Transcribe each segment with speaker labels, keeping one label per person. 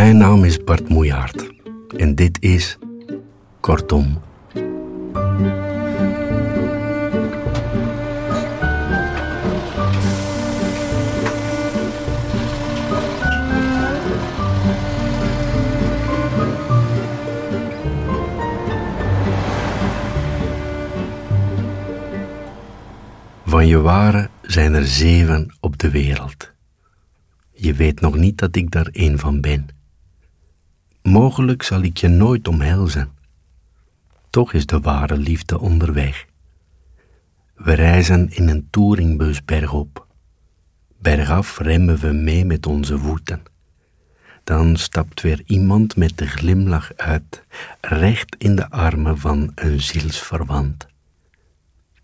Speaker 1: Mijn naam is Bart Moejaert en dit is Kortom. Van je waren zijn er zeven op de wereld. Je weet nog niet dat ik daar één van ben. Mogelijk zal ik je nooit omhelzen. Toch is de ware liefde onderweg. We reizen in een touringbus bergop. Bergaf remmen we mee met onze voeten. Dan stapt weer iemand met de glimlach uit, recht in de armen van een zielsverwant.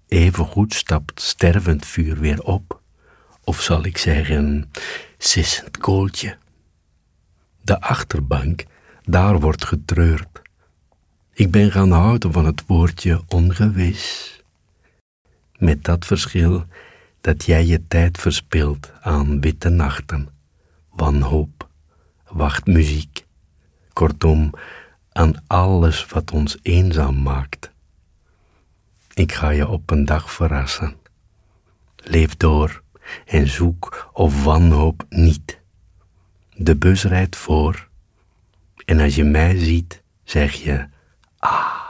Speaker 1: Evengoed stapt stervend vuur weer op, of zal ik zeggen, sissend kooltje. De achterbank, daar wordt getreurd. Ik ben gaan houden van het woordje ongewis. Met dat verschil dat jij je tijd verspilt aan witte nachten, wanhoop, wachtmuziek, kortom aan alles wat ons eenzaam maakt. Ik ga je op een dag verrassen. Leef door en zoek of wanhoop niet. De bus rijdt voor en als je mij ziet, zeg je ah.